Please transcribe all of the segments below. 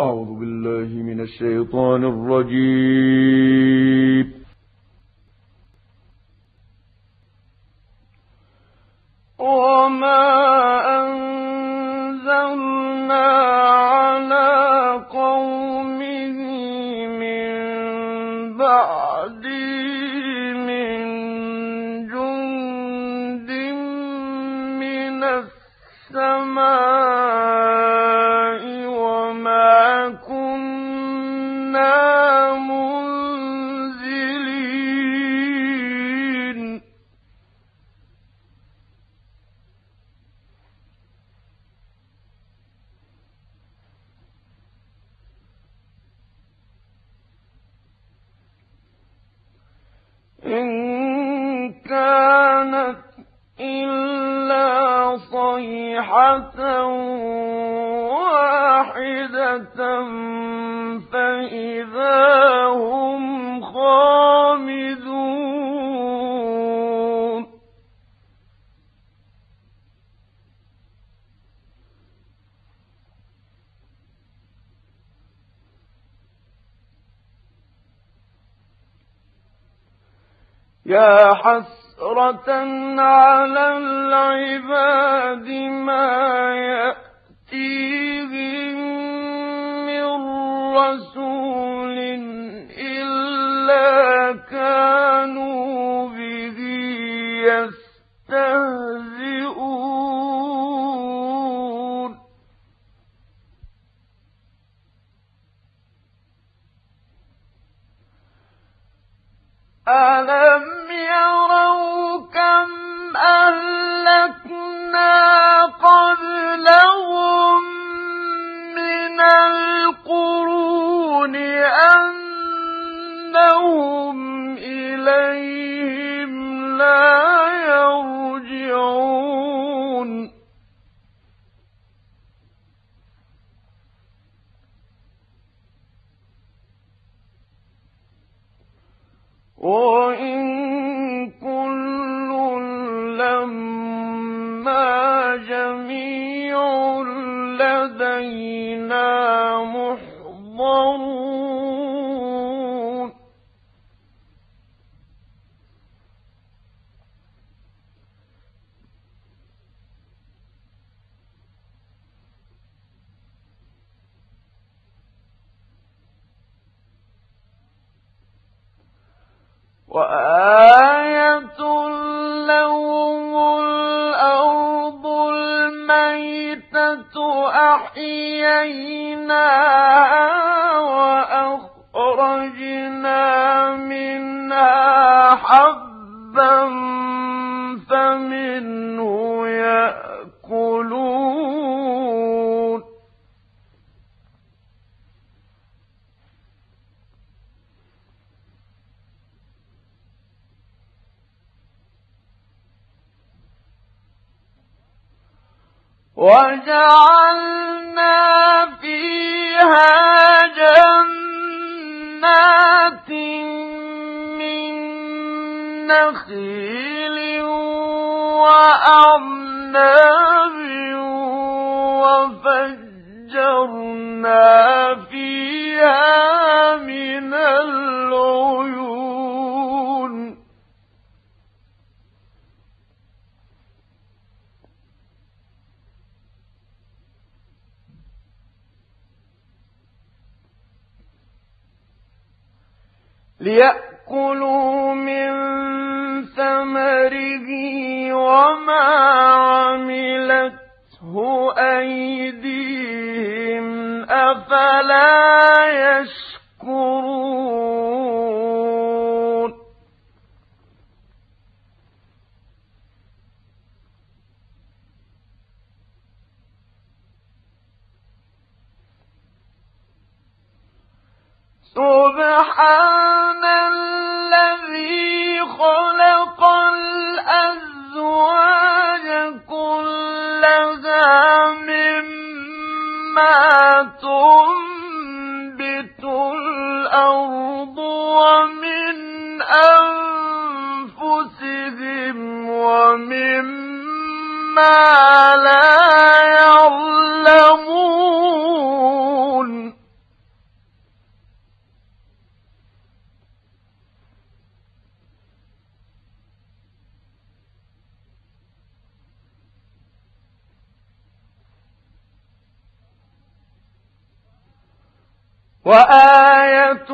أعوذ بالله من الشيطان الرجيم. وما أنزلنا على قومه من بعده إن كانت إلا صيحة واحدة فإذا هم خامدون. يا حسرة على العباد ما أهلكنا قبلهم من القرون أنهم إليهم لا يرجعون وإن وآية لهم الأرض الميتة أحييناها وأخرجنا منها حبا وجعلنا فيها جنات من نخيل وأعناب وفجرنا ليأكلوا من ثمره وما عملته أيديهم أفلا يشكرون سبحان الذي خلق الأزواج كلها مما تنبت الأرض وآية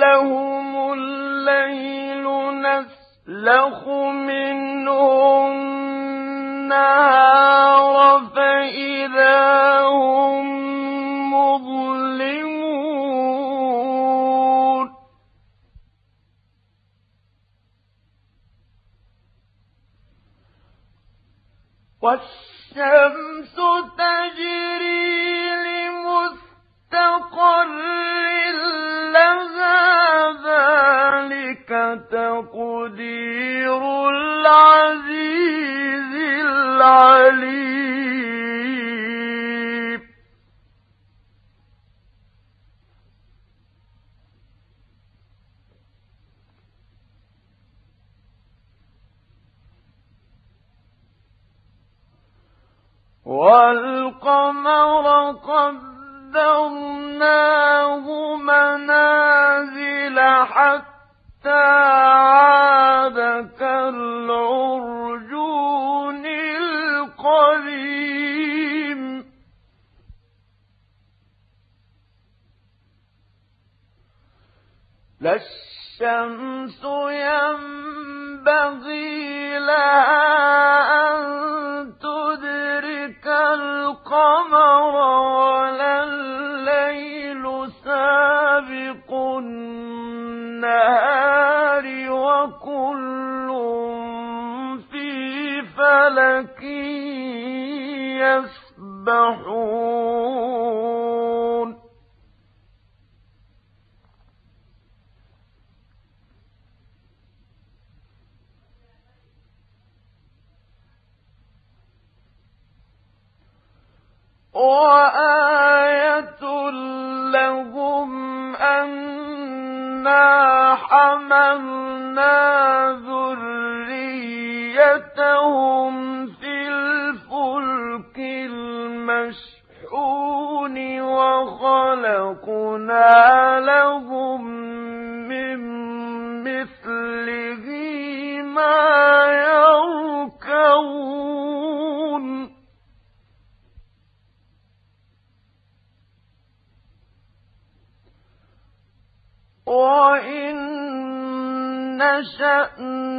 لهم الليل نسلخ منه النهار فإذا هم مظلمون. والشمس تجري ذلك تقدير العزيز العليم والقمر قد قدرناه منازل حتى عاد كالعرجون القديم لا الشمس ينبغي لها وآية لهم أنا حملنا ذريتهم في الفلك المشحون وخلقنا لهم من مثله نشأ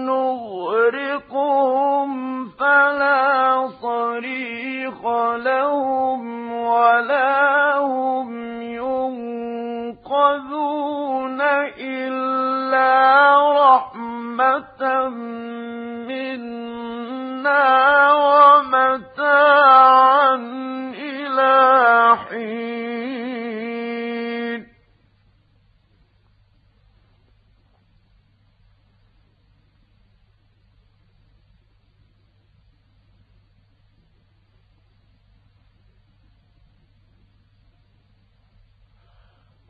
نغرقهم فلا صريخ لهم ولا هم ينقذون إلا رحمة منا.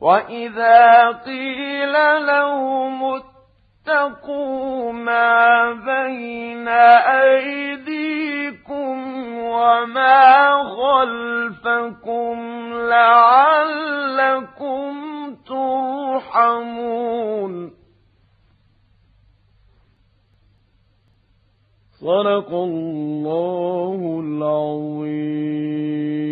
وإذا قيل لهم اتقوا ما بين أيديكم وما خلفكم لعلكم ترحمون صدق الله العظيم